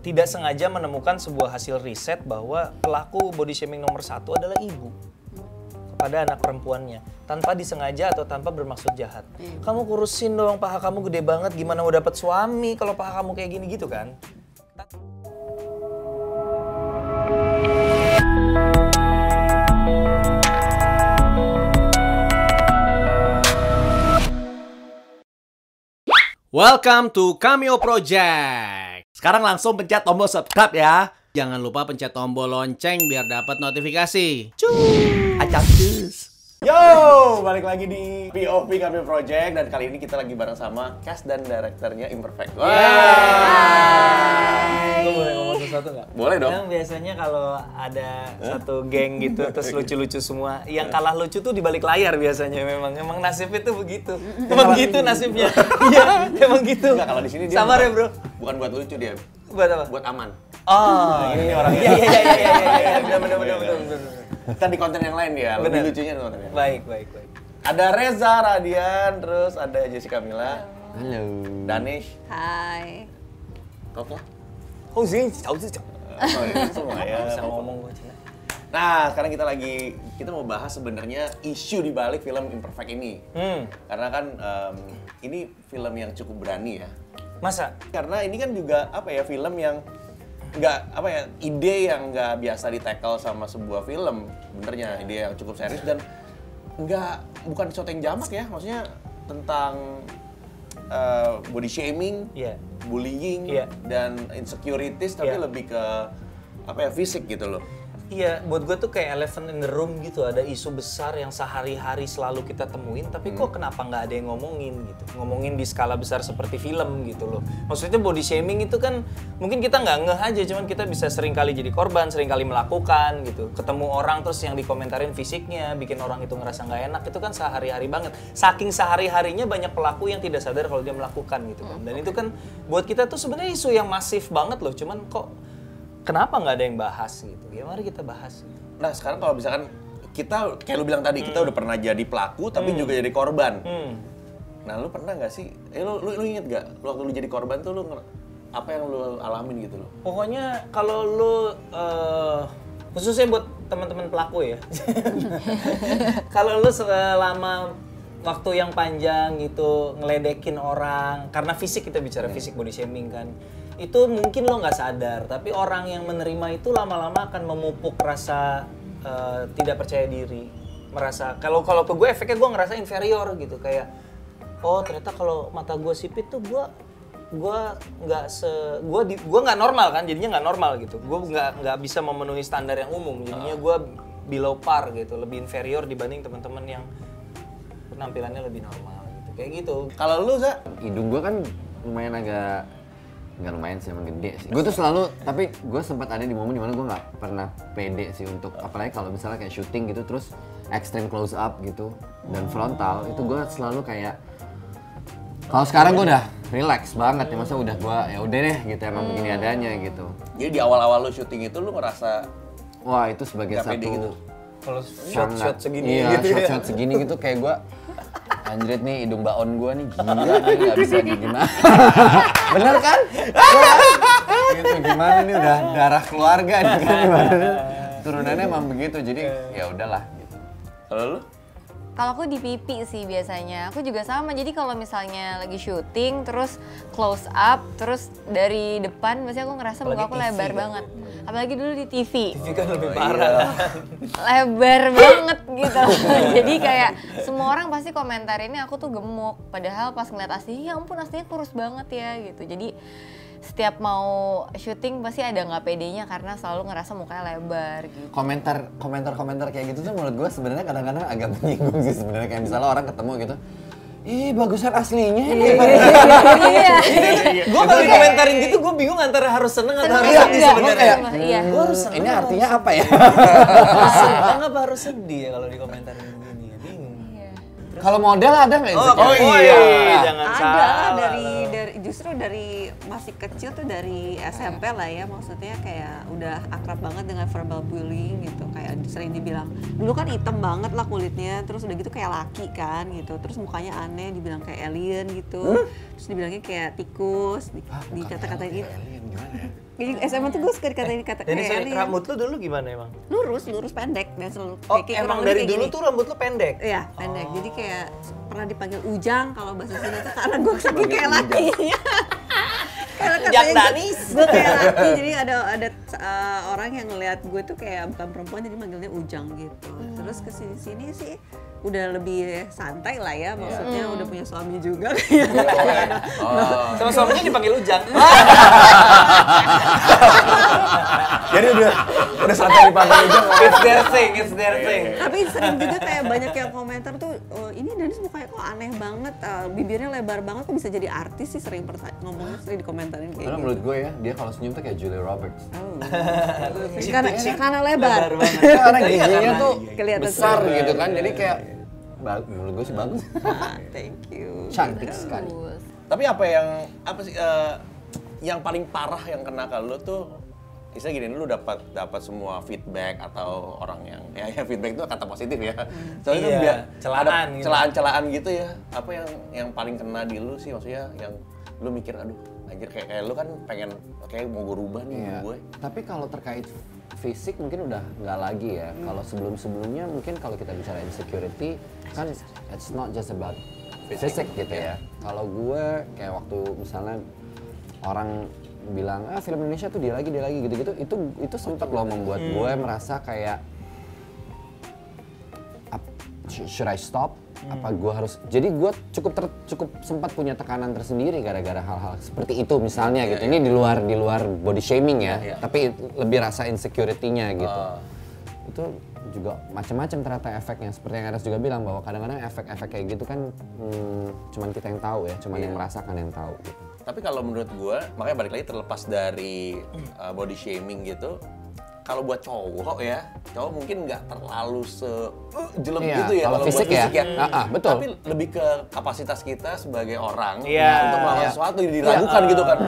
tidak sengaja menemukan sebuah hasil riset bahwa pelaku body shaming nomor satu adalah ibu kepada anak perempuannya tanpa disengaja atau tanpa bermaksud jahat. Kamu kurusin dong paha kamu gede banget gimana mau dapat suami kalau paha kamu kayak gini gitu kan? Welcome to Cameo Project. Sekarang langsung pencet tombol subscribe ya. Jangan lupa pencet tombol lonceng biar dapat notifikasi. Cus. Acak cus. Yo, balik lagi di POV kami Project dan kali ini kita lagi bareng sama cast dan direkturnya Imperfect. Wah. Gue sesuatu nggak? Boleh dong. Yang biasanya kalau ada satu geng gitu terus lucu-lucu semua, yang kalah lucu tuh di balik layar biasanya memang. Emang nasibnya tuh begitu. Emang gitu nasibnya. Iya, emang gitu. Enggak kalau di sini dia Sabar ya, bukan- Bro. Bukan buat lucu dia, Buat apa? buat aman. Oh, ini orang. Iya, iya, iya, iya, iya, iya. Benar, benar, benar, benar, benar. Kita di konten yang lain ya, lebih lucunya di konten yang lain. Baik, baik, baik. Ada Reza Radian, terus ada Jessica Mila, Halo. Danish, Hai. Koko. Oh, sih, tahu sih. Semua ya. Bisa ngomong gue Cina. Nah, sekarang kita lagi kita mau bahas sebenarnya isu di balik film Imperfect ini. Hmm, Karena kan em, ini film yang cukup berani ya. masa? Karena ini kan juga apa ya film yang nggak apa ya ide yang nggak biasa di tackle sama sebuah film benernya ide yang cukup serius dan nggak bukan sesuatu yang jamak ya maksudnya tentang eh, body shaming, Iya. bullying Iya. dan insecurities tapi Iya. lebih ke apa ya fisik gitu loh. Iya, buat gue tuh kayak elephant in the room gitu. Ada isu besar yang sehari-hari selalu kita temuin, tapi kok kenapa nggak ada yang ngomongin gitu? Ngomongin di skala besar seperti film gitu loh. Maksudnya body shaming itu kan mungkin kita nggak ngeh aja, cuman kita bisa sering kali jadi korban, sering kali melakukan gitu. Ketemu orang terus yang dikomentarin fisiknya, bikin orang itu ngerasa nggak enak, itu kan sehari-hari banget. Saking sehari-harinya banyak pelaku yang tidak sadar kalau dia melakukan gitu kan. Dan itu kan buat kita tuh sebenarnya isu yang masif banget loh, cuman kok kenapa nggak ada yang bahas gitu ya mari kita bahas gitu. Nah sekarang kalau misalkan kita kayak lu bilang tadi kita udah pernah jadi pelaku tapi juga jadi korban. hmm. Nah lu pernah nggak sih? Eh lu, lu, lu inget gak waktu lu jadi korban tuh lu apa yang lu alamin gitu loh? pokoknya kalau lu eh, khususnya buat teman-teman pelaku ya kalau lu selama waktu yang panjang gitu ngeledekin orang karena fisik kita bicara fisik body shaming kan itu mungkin lo nggak sadar tapi orang yang menerima itu lama-lama akan memupuk rasa eh, tidak percaya diri. Merasa kalau kalau ke gue efeknya gue ngerasa inferior gitu kayak oh ternyata kalau mata gue sipit tuh gue gue nggak se gue di gue nggak normal kan jadinya nggak normal gitu. Gue nggak nggak bisa memenuhi standar yang umum jadinya gue below par gitu lebih inferior dibanding teman-teman yang penampilannya lebih normal gitu. Kayak gitu. Kalau lu Za? hidung gue kan lumayan agak nggak lumayan sih emang gede sih. Gue tuh selalu tapi gue sempat ada di momen di mana gue nggak pernah pede sih untuk apalagi kalau misalnya kayak syuting gitu terus extreme close up gitu dan frontal itu gue selalu kayak kalau sekarang gue udah relax banget ya masa udah gue ya udah deh gitu emang begini adanya gitu. Jadi di awal-awal lu syuting itu lu ngerasa wah itu sebagai satu gitu? kalau shot shot segini iya, gitu shot ya. shot segini gitu kayak gue anjrit nih hidung baon gue nih gila nih nggak bisa gimana. Bener kan? Gitu gimana nih udah darah keluarga nih kan? Gimana turunannya emang begitu jadi ya udahlah gitu. Kalau lu? Kalau aku di pipi sih biasanya. Aku juga sama. Jadi kalau misalnya lagi syuting terus close up, terus dari depan biasanya aku ngerasa muka aku TV lebar kan. banget. Apalagi dulu di TV. TV kan lebih parah lebar banget gitu. Jadi kayak semua orang pasti komentarinnya aku tuh gemuk. Padahal pas ngeliat aslinya, ya ampun aslinya kurus banget ya gitu. Jadi setiap mau syuting pasti ada nggak pedenya karena selalu ngerasa mukanya lebar gitu. komentar komentar komentar kayak gitu tuh menurut gue sebenarnya kadang-kadang agak menyinggung sih sebenarnya. Kayak misalnya orang ketemu gitu ih bagusan aslinya. Iya. gue kalau dikomentarin gitu gue bingung antara harus seneng atau harus Iya, sedih iya, sebenarnya. Iya. Iya. gue harus seneng ini artinya apa ya? Harus seneng apa harus sedih ya kalau dikomentarin begini ya? Bingung. Kalau model ada nggak oh, insecure? oh iya. jangan ada salah. lah dari dari justru dari masih kecil tuh dari SMP lah ya maksudnya kayak udah akrab banget dengan verbal bullying gitu kayak sering dibilang dulu kan hitam banget lah kulitnya terus udah gitu kayak laki kan gitu terus mukanya aneh dibilang kayak alien gitu terus dibilangnya kayak tikus di, dikata-katain gitu Alien gimana ya? Jadi SMA tuh gue suka dikatain kata Jadi kayak aneh. rambut lu dulu gimana emang? lurus, lurus pendek dan selalu Oh, kayak- kayak emang dari kayak dulu gini. tuh rambut lu pendek? Iya, pendek. Jadi kayak pernah dipanggil Ujang kalau bahasa Sunda tuh karena gue saking kayak lakinya. Karena katanya gue- Danis. Gue kayak laki, jadi ada ada uh, orang yang ngeliat gue tuh kayak bukan perempuan jadi manggilnya Ujang gitu. Terus ke sini sini sih udah lebih santai lah ya, maksudnya udah punya suami juga kayak. Oh. Sama suaminya dipanggil Ujang. Jadi udah udah santai dipanggil aja. it's their thing, it's their thing. Tapi sering juga kayak banyak yang komentar tuh, oh, ini Danis mukanya kok aneh banget, uh, bibirnya lebar banget, kok bisa jadi artis sih sering ngomongnya sering dikomentarin kayak Karena gitu. menurut gue ya, dia kalau senyum tuh kayak Julia Roberts. Oh. karena, karena lebar. Karena giginya tuh Kelihatan besar gitu kan, jadi kayak ba- menurut gue sih bagus. Ah, Thank you. Cantik sekali. Tapi apa yang apa sih eh, yang paling parah yang kena ke lu tuh Misalnya gini, lu dapat dapat semua feedback atau orang yang ya, ya feedback itu kata positif ya. Soalnya kan Iya, biar celaan ada gitu. celaan-celaan gitu ya. Apa yang yang paling kena di lu sih maksudnya yang lu mikir aduh anjir kayak, kayak lu kan pengen kayak mau gue rubah nih Iya. gue. Tapi kalau terkait fisik mungkin udah nggak lagi ya. Kalau sebelum-sebelumnya mungkin kalau kita bicara insecurity kan it's not just about fisik. gitu ya. Kalau gue kayak waktu misalnya orang bilang ah film Indonesia tuh dia lagi dia lagi gitu-gitu itu itu sempat loh membuat gue merasa kayak should I stop? Apa gue harus? Jadi gue cukup ter- cukup sempat punya tekanan tersendiri gara-gara hal-hal seperti itu misalnya gitu. Ini di luar di luar body shaming ya, Iya. tapi lebih rasa insecurity-nya gitu. Ah. Itu juga macam-macam ternyata efeknya. Seperti yang Eras juga bilang bahwa kadang-kadang efek-efek kayak gitu kan hmm, cuman kita yang tahu ya, cuman yang merasakan yang tahu gitu. Tapi kalau menurut gue, makanya balik lagi terlepas dari uh, body shaming gitu, kalau buat cowok ya, cowok mungkin nggak terlalu se uh, jelek Iya, gitu ya kalau buat fisik ya. Ah, ah, betul. Tapi lebih ke kapasitas kita sebagai orang Iya, untuk melakukan iya. sesuatu diragukan gitu kan.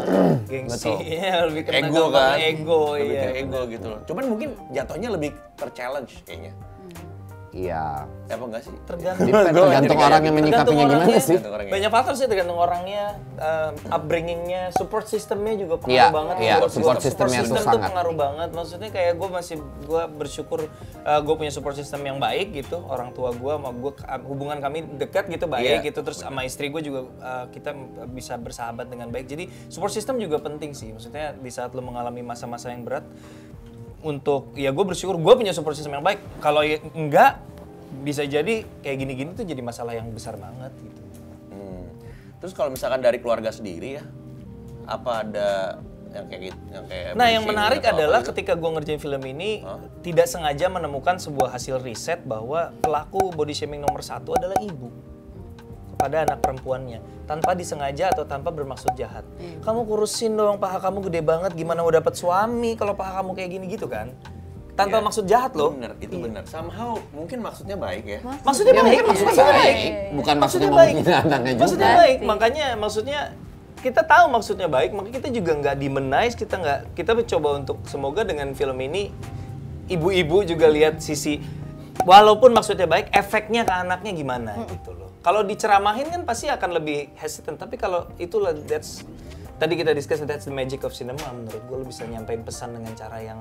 Gengsi. Iya, lebih ego kan. Ego, lebih iya. ke ego gitu loh. Cuman mungkin jatuhnya lebih ter-challenge kayaknya. Iya. Ya apa enggak sih? Tergantung. Depend- tergantung orang yang menyikapinya gimana orangnya. sih. Banyak faktor sih tergantung orangnya, um, upbringingnya, support systemnya juga pengaruh Iya, banget. iya, support system tuh sangat. pengaruh banget. Maksudnya kayak gue masih gue bersyukur gue punya support system yang baik gitu. Orang tua gue sama gue hubungan kami dekat gitu baik Iya, gitu. Terus sama istri gue juga uh, kita bisa bersahabat dengan baik. Jadi support system juga penting sih. Maksudnya di saat lo mengalami masa-masa yang berat untuk ya gue bersyukur gue punya support system yang baik. Kalau ya enggak bisa jadi kayak gini-gini tuh jadi masalah yang besar banget gitu. Hmm. Terus kalau misalkan dari keluarga sendiri ya, apa ada yang kayak gitu, yang kayak Nah, yang menarik adalah gitu? ketika gue ngerjain film ini tidak sengaja menemukan sebuah hasil riset bahwa pelaku body shaming nomor satu adalah ibu kepada anak perempuannya tanpa disengaja atau tanpa bermaksud jahat. Kamu kurusin dong paha kamu gede banget, gimana mau dapat suami kalau paha kamu kayak gini gitu kan? Tanpa Iya. maksud jahat loh. Bener, itu bener. Somehow mungkin maksudnya baik ya. Maksudnya Ya, baik, mungkin maksudnya maksudnya baik. baik. Bukan maksudnya mau baik. menghina anaknya juga. Maksudnya baik, makanya maksudnya kita tahu maksudnya baik, maka kita juga nggak demonize, kita nggak kita mencoba untuk semoga dengan film ini ibu-ibu juga lihat sisi walaupun maksudnya baik, efeknya ke anaknya gimana gitu loh. Kalau diceramahin kan pasti akan lebih hesitant, tapi kalau itulah that's tadi kita discuss that's the magic of cinema menurut gue lo bisa nyampein pesan dengan cara yang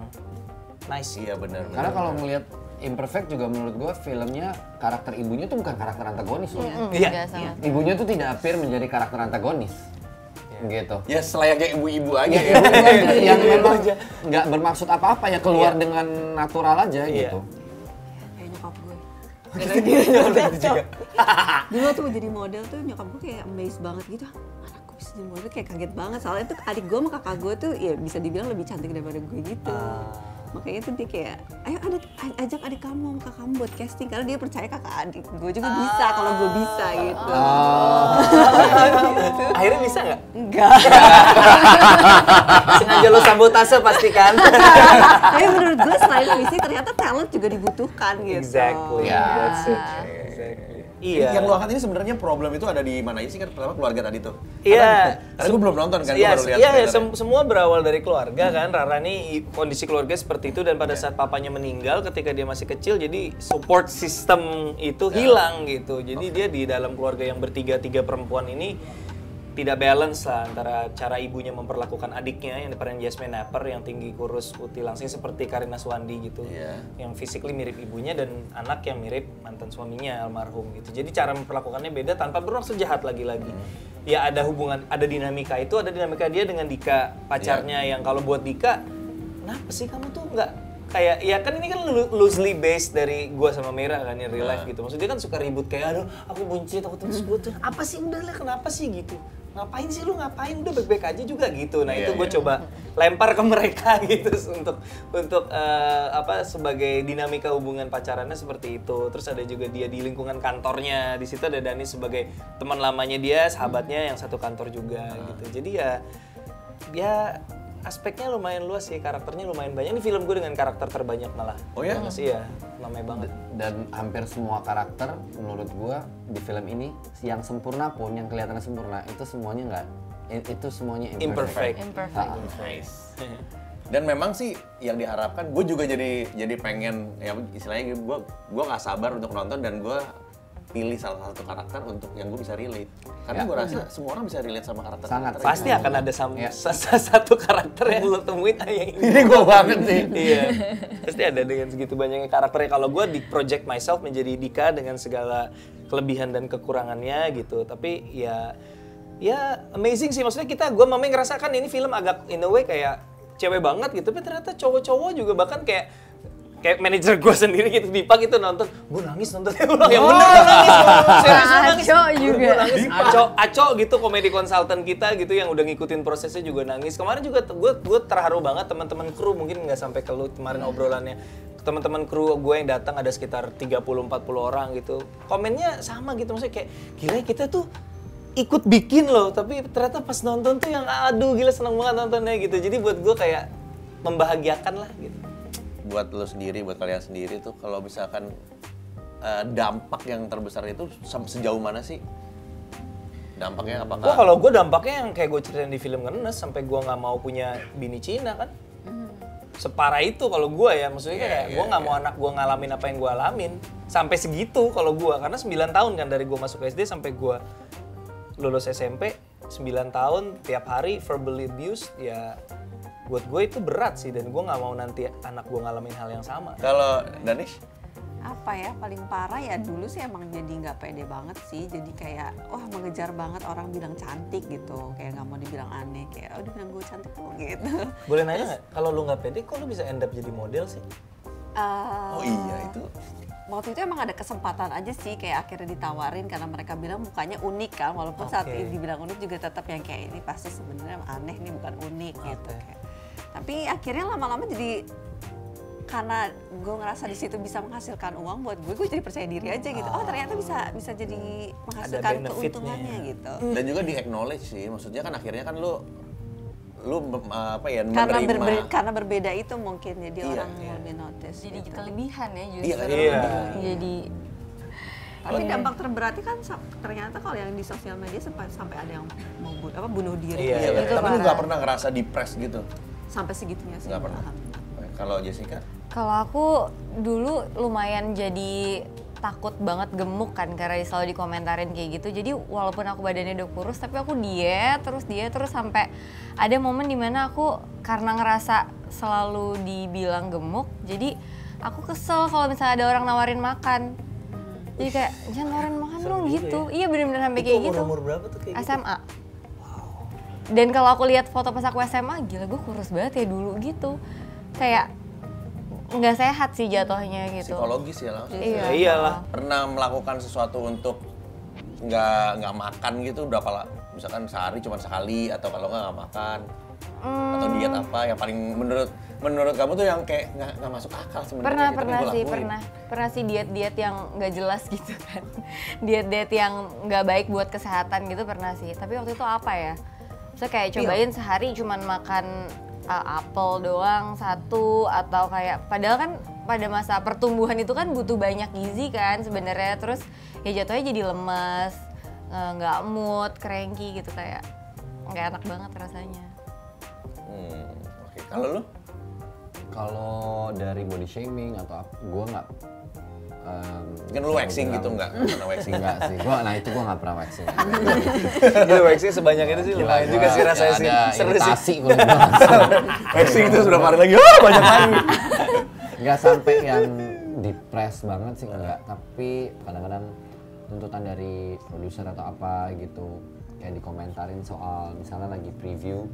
nice. Iya benar. Karena kalau ngelihat Imperfect juga menurut gue filmnya karakter ibunya tuh bukan karakter antagonis loh. Iya. Nggak sama. Ibunya tuh tidak appear menjadi karakter antagonis. Gitu. ya selayaknya ibu-ibu aja Ya, ya. yang memang nggak bermaksud apa-apa ya keluar dengan natural aja Iya. gitu. Dulu tuh jadi model tuh nyokap gue kayak amazed banget gitu. "Ah, Anak gue bisa jadi model kayak kaget banget. Soalnya tuh adik gue sama kakak gue tuh ya bisa dibilang lebih cantik daripada gue gitu. Makanya tuh dia kayak, ayo adik, ajak adik kamu kakak kamu buat casting. Karena dia percaya kakak adik gue juga bisa kalau gue bisa gitu. Akhirnya bisa nggak? Enggak. Sengaja lo sabotase pastikan. Tapi menurut gue selain visi ternyata talent juga dibutuhkan gitu. Exactly. Ya. That's it. Iya. Yang lu angkat ini sebenarnya problem itu ada di mana sih kan pertama keluarga tadi tuh. Iya. Karena, karena gue belum nonton kan, Iya, baru lihat. iya, trailernya. sem- semua berawal dari keluarga kan. Rara nih i- kondisi keluarga seperti itu dan pada saat papanya meninggal ketika dia masih kecil jadi support system itu hilang gitu. Jadi dia di dalam keluarga yang bertiga tiga perempuan ini tidak balance lah antara cara ibunya memperlakukan adiknya yang diperanin Jasmine Napper yang tinggi kurus putih langsing seperti Karina Suwandi gitu. Iya. yang physically mirip ibunya dan anak yang mirip mantan suaminya almarhum gitu. Jadi cara memperlakukannya beda tanpa bermaksud jahat lagi-lagi. Ya ada hubungan ada dinamika itu ada dinamika dia dengan Dika pacarnya yang kalau buat Dika kenapa sih kamu tuh nggak kayak ya kan ini kan lo- loosely based dari gua sama Mira kan in real life gitu. Maksudnya dia kan suka ribut kayak aduh aku buncit aku terus gua tuh apa sih? Udah lah kenapa sih? gitu ngapain sih lu? Ngapain? Udah baik-baik aja juga gitu. Nah Iya, itu gue iya. coba lempar ke mereka gitu untuk untuk eh, apa sebagai dinamika hubungan pacarannya seperti itu. Terus ada juga dia di lingkungan kantornya. Di situ ada Dani sebagai teman lamanya dia sahabatnya yang satu kantor juga gitu. Jadi ya ya aspeknya lumayan luas sih karakternya lumayan banyak ini film gue dengan karakter terbanyak malah Oh ya? sih ya namanya banget Dan hampir semua karakter menurut gua di film ini yang sempurna pun, yang kelihatannya sempurna itu semuanya nggak itu semuanya imperfect, imperfect. Imperfect. Ah, Nice. Dan memang sih yang diharapkan, gue juga jadi jadi pengen ya istilahnya gue gue nggak sabar untuk nonton dan gue pilih salah satu karakter untuk yang gue bisa relate. Karena Ya. gue rasa semua orang bisa relate sama karakter. Sangat. karakter pasti akan ada sam- Ya. sa- sa- satu karakter yang lo temuin ah, yang ini Ini gue banget sih. iya pasti ada dengan segitu banyaknya karakternya kalau gue di project myself menjadi Dika dengan segala kelebihan dan kekurangannya gitu tapi ya ya amazing sih maksudnya kita gue mami ngerasakan ini film agak in a way kayak cewek banget gitu tapi ternyata cowok-cowok juga bahkan kayak kayak manajer gue sendiri gitu Dipa gitu nonton gue nangis nontonnya ulang yang bener gua nangis serius nangis. Aco juga. gua nangis Aco Aco gitu komedi konsultan kita gitu yang udah ngikutin prosesnya juga nangis. Kemarin juga gue gue terharu banget teman-teman kru mungkin nggak sampai ke lu kemarin obrolannya. Teman-teman kru gue yang datang ada sekitar 30-40 orang gitu. Komennya sama gitu maksudnya kayak gila kita tuh ikut bikin loh tapi ternyata pas nonton tuh yang aduh gila seneng banget nontonnya gitu. Jadi buat gue kayak membahagiakan lah gitu Buat lo sendiri, buat kalian sendiri tuh kalau misalkan eh, dampak yang terbesar itu sejauh mana sih? Dampaknya apakah? Wah kalau gue dampaknya yang kayak gue ceritain di film Ngenes sampai gue nggak mau punya bini Cina kan. Separah itu kalau gue ya, maksudnya Iya, kayak iya, gue nggak mau anak gue ngalamin apa yang gue alamin. Sampai segitu kalau gue, karena 9 tahun kan dari gue masuk SD sampai gue lulus SMP, 9 tahun tiap hari verbally abused, ya buat gue itu berat sih dan gue nggak mau nanti anak gue ngalamin hal yang sama. Kalau Danish? apa ya paling parah ya dulu sih emang jadi nggak pede banget sih jadi kayak wah mengejar banget orang bilang cantik gitu kayak nggak mau dibilang aneh kayak oh dibilang gue cantik kok gitu Boleh nanya nggak? Kalau lu nggak pede, kok lu bisa end up jadi model sih? Eh, Oh iya itu. waktu itu emang ada kesempatan aja sih kayak akhirnya ditawarin karena mereka bilang mukanya unik kan walaupun saat Oke. ini dibilang unik juga tetap yang kayak ini pasti sebenarnya aneh nih bukan unik gitu Oke. kayak. Tapi akhirnya lama-lama jadi karena gue ngerasa di situ bisa menghasilkan uang buat gue gue jadi percaya diri aja gitu oh ternyata bisa bisa jadi menghasilkan keuntungannya gitu Dan juga di acknowledge sih, maksudnya kan akhirnya kan lu lu apa ya karena menerima berbe- karena berbeda itu mungkin jadi Iya, orang iya. lebih notice Jadi gitu. kelebihan ya justru. Iya, iya. Jadi Tapi dampak terberatnya kan ternyata kalau yang di sosial media sampai sampai ada yang mau bu- apa bunuh diri Iya, Iya, gitu tapi lu nggak pernah ngerasa depres gitu? Sampai segitunya sih. Nggak pernah. Kalau Jessica? Kalau aku dulu lumayan jadi takut banget gemuk kan karena selalu dikomentarin kayak gitu. Jadi walaupun aku badannya udah kurus tapi aku diet terus diet terus sampai ada momen di mana aku karena ngerasa selalu dibilang gemuk. Jadi aku kesel kalau misalnya ada orang nawarin makan. Jadi kayak jangan nawarin makan dong gitu. Iya bener-bener sampai kayak gitu. umur berapa tuh kayak gitu? Dan kalau aku lihat foto pas aku SMA, gila gue kurus banget ya dulu gitu. Kayak nggak sehat sih jatuhnya gitu. Psikologis ya langsung. Iya. Ya iyalah. Pernah melakukan sesuatu untuk nggak nggak makan gitu berapa lah? Misalkan sehari cuma sekali atau kalau nggak nggak makan atau Hmm. diet apa yang paling menurut menurut kamu tuh yang kayak nggak nggak masuk akal sebenarnya Pernah, gitu, pernah sih, pernah. Pernah sih diet-diet yang nggak jelas gitu kan. Diet-diet yang nggak baik buat kesehatan gitu pernah sih. Tapi waktu itu apa ya? Saya kayak cobain sehari cuman makan uh, apel doang satu atau kayak padahal kan pada masa pertumbuhan itu kan butuh banyak gizi kan sebenarnya terus ya jatuhnya jadi lemes uh, nggak mood cranky gitu kayak nggak enak banget rasanya Hmm, Oke, kalau lu? Kalau dari body shaming atau apa, gue nggak. Kan lu waxing gitu enggak? Pernah waxing Enggak sih, gua, nah itu gue nggak pernah waxing. Gila waxing sebanyak itu sih lumayan juga sih rasanya sih. Seru sih. gua waxing itu sudah hari lagi, oh banyak lagi. nggak sampai yang depres banget sih enggak tapi kadang-kadang tuntutan dari produser atau apa gitu kayak dikomentarin soal misalnya lagi preview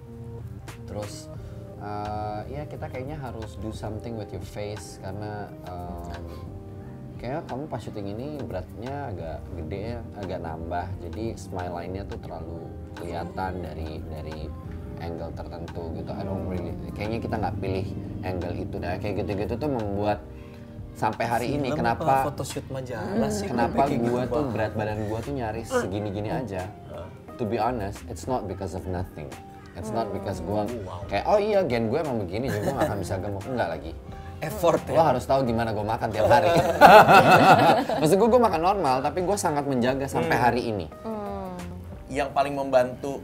terus eh, ya kita kayaknya harus do something with your face karena em, kayak kamu pas syuting ini beratnya agak gede ya agak nambah. Jadi smile line-nya tuh terlalu kelihatan dari dari angle tertentu gitu. I don't really kayaknya kita nggak pilih angle itu nah kayak gitu-gitu tuh membuat sampai hari ini Film kenapa apa photoshoot majalah sih? kenapa gua gitu tuh banget. berat badan gua tuh nyaris segini-gini aja. To be honest it's not because of nothing. It's not because gua kayak oh iya gen gue emang begini jadi gua nggak akan bisa gemuk. Enggak lagi effort lo ya. harus tahu gimana gue makan tiap hari. Maksud gue, gue makan normal, tapi gue sangat menjaga sampai hari ini. Yang paling membantu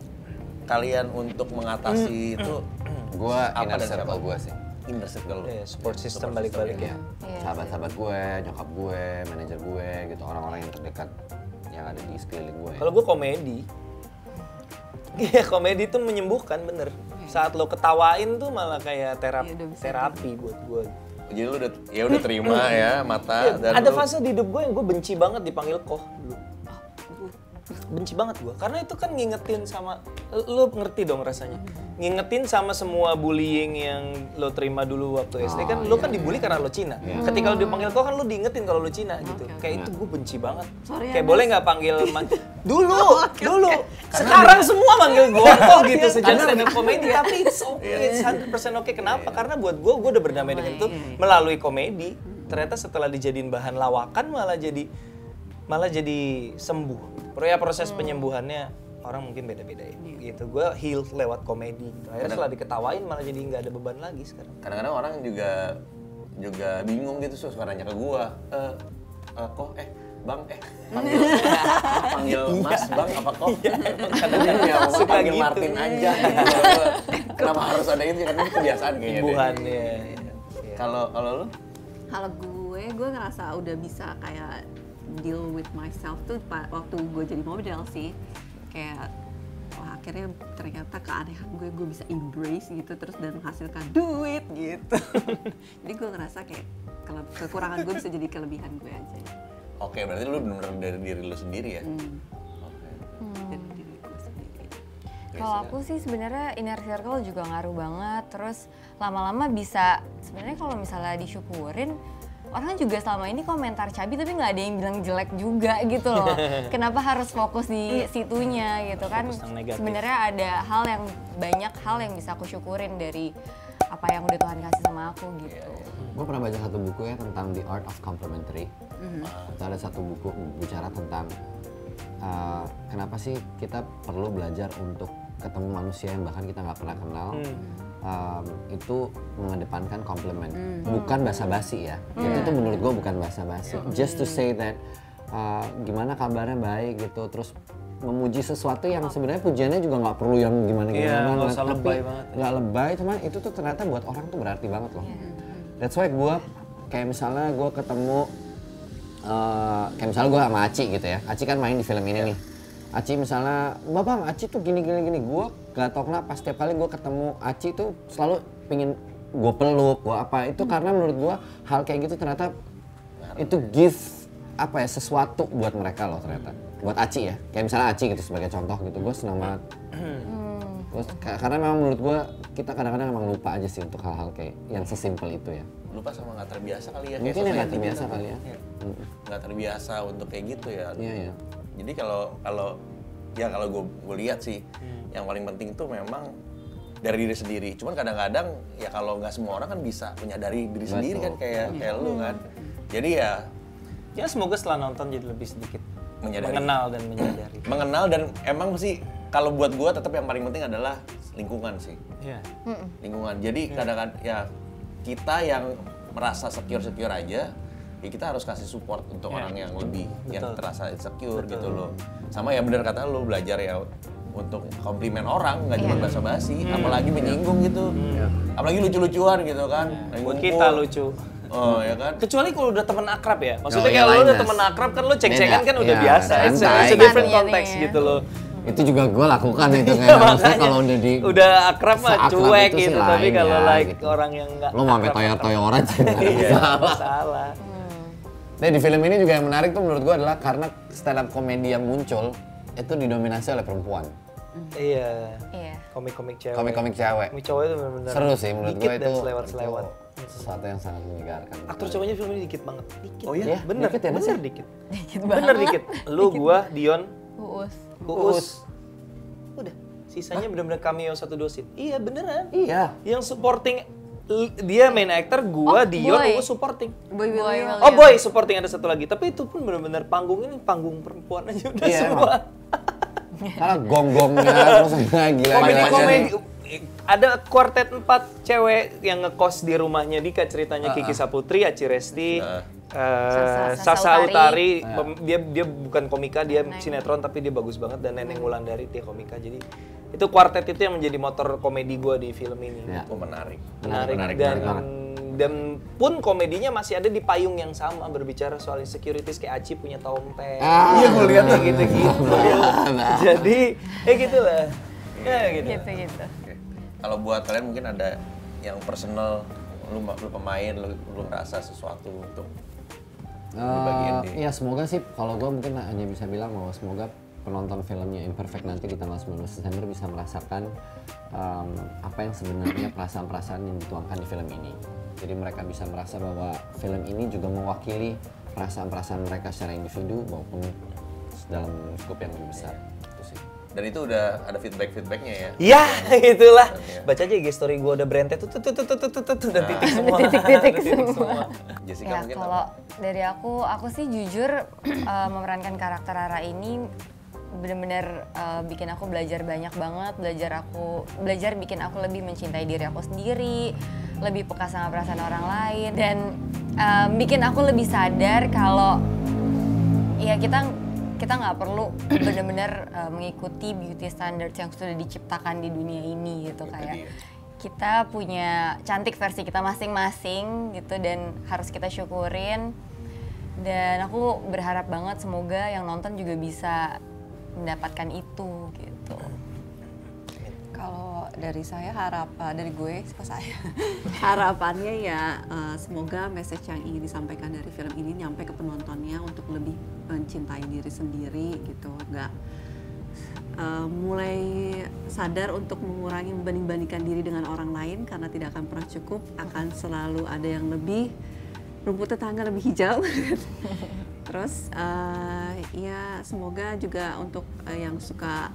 kalian untuk mengatasi itu Gue Apa inner circle gue sih. inner circle. Iya, support system balik-balik ya. Iya Sahabat-sahabat gue, nyokap gue, manajer gue, gitu orang-orang yang terdekat yang ada di sekeliling gue. Kalau gue komedi, iya komedi tuh menyembuhkan bener. Saat lo ketawain tuh malah kayak terap Iya, terapi buat gue. Jadi lu udah ya udah terima ya mata Iya, dan ada lu- fase di hidup gue yang gue benci banget dipanggil koh dulu. Benci banget gue, karena itu kan ngingetin sama, lo ngerti dong rasanya. Ngingetin sama semua bullying yang lo terima dulu waktu SD kan, lo kan dibully karena lo Cina. Ketika lo dipanggil koh kan lo diingetin kalau lo Cina gitu. Kayak itu gue benci banget. Sorry ya, Kayak Mas. boleh nggak panggil dulu, dulu. Sekarang semua manggil gue koh gitu sejak stand up comedy, tapi it's okay, it's 100% oke. Kenapa? Karena buat gue, gue udah berdamai dengan itu melalui komedi. Ternyata setelah dijadiin bahan lawakan malah jadi malah jadi sembuh. Pro ya proses penyembuhannya orang mungkin beda-beda ya. Gitu. Gue heal lewat komedi. Akhirnya setelah diketawain malah jadi nggak ada beban lagi sekarang. kadang-kadang orang juga juga bingung gitu nanya ke gua eh eh, kok eh bang eh panggil panggil mas bang apa kok kadang-kadang ya mau Suka panggil gitu. Martin aja kenapa harus ada itu karena itu kebiasaan kayaknya deh. Imbuhannya. kalau kalau lu Kalau gue, gue ngerasa udah bisa kayak deal with myself tuh waktu gue jadi model sih. Kayak wah akhirnya ternyata keanehan gue gue bisa embrace gitu terus dan menghasilkan duit gitu. jadi gue ngerasa kayak kalau kekurangan gue bisa jadi kelebihan gue aja. Oke berarti lu benar dari diri lu sendiri ya Hmm. Oke. Dari diri gue sendiri. Kalau aku sih sebenarnya inner circle juga ngaruh banget. Terus lama-lama bisa sebenarnya kalau misalnya disyukurin orang juga selama ini komentar cabi tapi nggak ada yang bilang jelek juga gitu loh. Kenapa harus fokus di situnya gitu kan? Sebenarnya ada hal yang banyak hal yang bisa aku syukurin dari apa yang udah Tuhan kasih sama aku gitu. Gue pernah baca satu buku ya tentang The Art of Complimentary. Itu ada satu buku bicara tentang uh, kenapa sih kita perlu belajar untuk ketemu manusia yang bahkan kita nggak pernah kenal. Um, itu mengedepankan compliment, bukan basa-basi ya. Itu tuh menurut gue bukan basa-basi. Just to say that uh, gimana kabarnya baik gitu, terus memuji sesuatu yang sebenarnya pujiannya juga nggak perlu yang gimana-gimana nggak banget, usah tapi lebay banget. nggak lebay cuman itu tuh ternyata buat orang tuh berarti banget loh. That's why gue kayak misalnya gue ketemu eh, kayak misalnya gue sama Aci gitu ya. Aci kan main di film ini nih. Aci misalnya bapak Aci tuh gini gini gini. Gue gak tau kenapa setiap kali gue ketemu Aci tuh selalu pingin gue peluk gue apa. Itu karena menurut gue hal kayak gitu ternyata itu give apa ya sesuatu buat mereka loh ternyata. Buat Aci ya. Kayak misalnya Aci gitu sebagai contoh gitu gue senang banget. Terus, ka- karena memang menurut gue kita kadang-kadang emang lupa aja sih untuk hal-hal kayak yang sesimpel itu ya. Lupa sama nggak terbiasa kali ya Mungkin nggak terbiasa kali ya. tuh nggak terbiasa untuk kayak gitu ya. Iya ya. jadi kalau kalau ya kalau gue gue lihat sih yang paling penting tuh memang dari diri sendiri. Cuman kadang-kadang ya kalau nggak semua orang kan bisa menyadari diri sendiri kan kayak kayak lu kan. Jadi ya Ya semoga setelah nonton jadi lebih sedikit Menyadari. mengenal dan menyadari. mengenal dan emang sih kalau buat gue tetap yang paling penting adalah lingkungan sih. Iya. lingkungan. Jadi kadang-kadang ya kita yang merasa secure secure aja ya kita harus kasih support untuk orang yang lebih yang terasa insecure gitu loh sama ya benar kata lu belajar ya untuk komplimen orang, nggak cuma Iya. basa-basi, apalagi menyinggung gitu. Iya. Apalagi lucu-lucuan gitu kan. Lagi Buat kita lucu. Oh ya kan. Kecuali kalau udah temen akrab ya. Maksudnya Oh, iya, kayak lo udah Mas. akrab kan lo ceng-cengan Beda. kan udah Iya, biasa. It's a, it's a different context gitu loh. Itu juga gue lakukan itu Iya, kayak maksudnya kalau udah di udah akrab mah cuek gitu. Tapi kalau ya, like gitu. orang yang enggak lo mau sampai toyor-toyoran sih nggak ada Iya, masalah. salah. Nah di film ini juga yang menarik tuh menurut gue adalah karena stand up komedi yang muncul itu didominasi oleh perempuan. Iya. Iya. Komik-komik cewek. Komik-komik cewek. Komik cowok itu benar-benar Seru sih menurut gue dan itu. selewat-selewat. Sesuatu yang sangat menyegarkan. Aktor cowoknya film ini dikit banget. Dikit. Oh iya? Iya, Bener, dikit ya, bener ya? dikit. Dikit Bener dikit. Lu, gua, Dion, Uus. Uus. Udah. Sisanya bener-bener cameo satu scene. Iya beneran. Iya. Yang supporting dia main actor, gua, Oh, Dion, boy. Uus supporting. Boy Boy. William. Oh boy, supporting ada satu lagi. Tapi itu pun bener-bener panggung ini panggung perempuan aja udah Iya, semua. Karena gong-gongnya terus gila-gila. Komedi-komedi. Ada kuartet empat cewek yang ngekos di rumahnya Dika ceritanya Kiki Saputri, Aci Resti, Ah. Eh, Sasa- Sasa Sasa Utari. Utari. Pem- Dia dia bukan komika, dia sinetron tapi dia bagus banget dan Neneng Wulandari dia komika. Jadi itu kuartet itu yang menjadi motor komedi gua di film ini. Ya. Oh menarik. Menarik, Menarik, dan menarik dan pun komedinya masih ada di payung yang sama berbicara soal insecurities kayak Aci punya tompeng. Ah. Iya gue lihat gitu-gitu. Jadi, eh gitu lah. Ya gitu. Gitu-gitu. Kalau buat kalian mungkin ada yang personal, lu, lu pemain, lu, lu ngerasa sesuatu untuk di- ya semoga sih kalau gue mungkin hanya bisa bilang bahwa semoga penonton filmnya Imperfect nanti di tanggal 19 Desember bisa merasakan em, apa yang sebenarnya perasaan-perasaan yang dituangkan di film ini. Jadi mereka bisa merasa bahwa film ini juga mewakili perasaan-perasaan mereka secara individu maupun dalam skup yang lebih besar dan itu udah ada feedback feedbacknya ya? Ya itulah. Iya. Baca aja story gue udah berantai tuh tuh tuh tuh tuh tuh tuh dan nah. titik semua. Titik-titik semua. Jessica ya, mungkin kalau dari aku aku sih jujur eh, memerankan karakter Rara ini benar benar uh, eh, bikin aku belajar banyak banget belajar aku belajar bikin aku lebih mencintai diri aku sendiri lebih peka sama perasaan orang lain dan uh, bikin aku lebih sadar kalau ya kita kita nggak perlu bener-bener eh, mengikuti beauty standards yang sudah diciptakan di dunia ini gitu Itu kayak dia. kita punya cantik versi kita masing-masing gitu dan harus kita syukurin. Dan aku berharap banget semoga yang nonton juga bisa mendapatkan itu gitu. Kalau dari saya harap eh, dari gue ke saya. Harapannya ya eh, semoga message yang ingin disampaikan dari film ini nyampe ke penontonnya untuk lebih mencintai diri sendiri gitu. Nggak eh, mulai sadar untuk mengurangi membanding-bandingkan diri dengan orang lain karena tidak akan pernah cukup akan selalu ada yang lebih rumput tetangga lebih hijau. Terus eh, ya semoga juga untuk eh, yang suka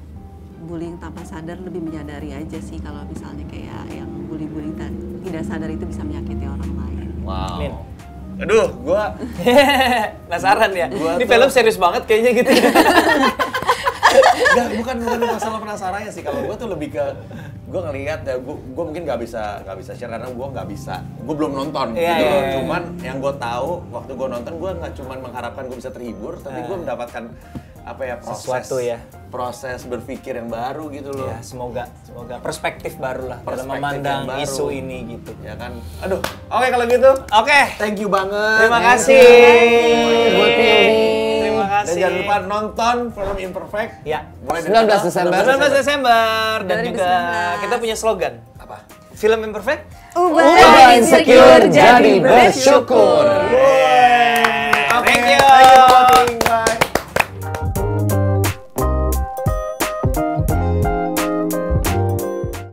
bullying tanpa sadar lebih menyadari aja sih kalau misalnya kayak yang bully-bully ta- tidak sadar itu bisa menyakiti orang lain. Wow. Amin. Aduh, gua Penasaran ya? Gua Ini tuh- film serius banget kayaknya gitu. Enggak, bukan bukan masalah penasarannya sih. Kalau gue tuh lebih ke gue ngelihat ya, gue gue mungkin nggak bisa nggak bisa share karena gue nggak bisa, gue belum nonton. Iya, gitu loh. iya. Cuman yang gue tahu waktu gue nonton gue nggak cuman mengharapkan gue bisa terhibur, tapi gue mendapatkan apa ya proses Sesuatu ya. Proses berpikir yang baru gitu loh. ya, semoga semoga perspektif baru lah dalam memandang baru. isu ini gitu. Ya kan. Aduh, oke kalau gitu. Oke. Thank you banget. Terima Thank kasih. you. Buat. Terima Dan kasih. jangan lupa nonton film Imperfect. Ya. Mulai dari 19 tanggal Desember. 19 Desember dan juga 2019. kita punya slogan. Apa? Film Imperfect. Ubah insecure jadi bersyukur. Thank you. Thank you for watching.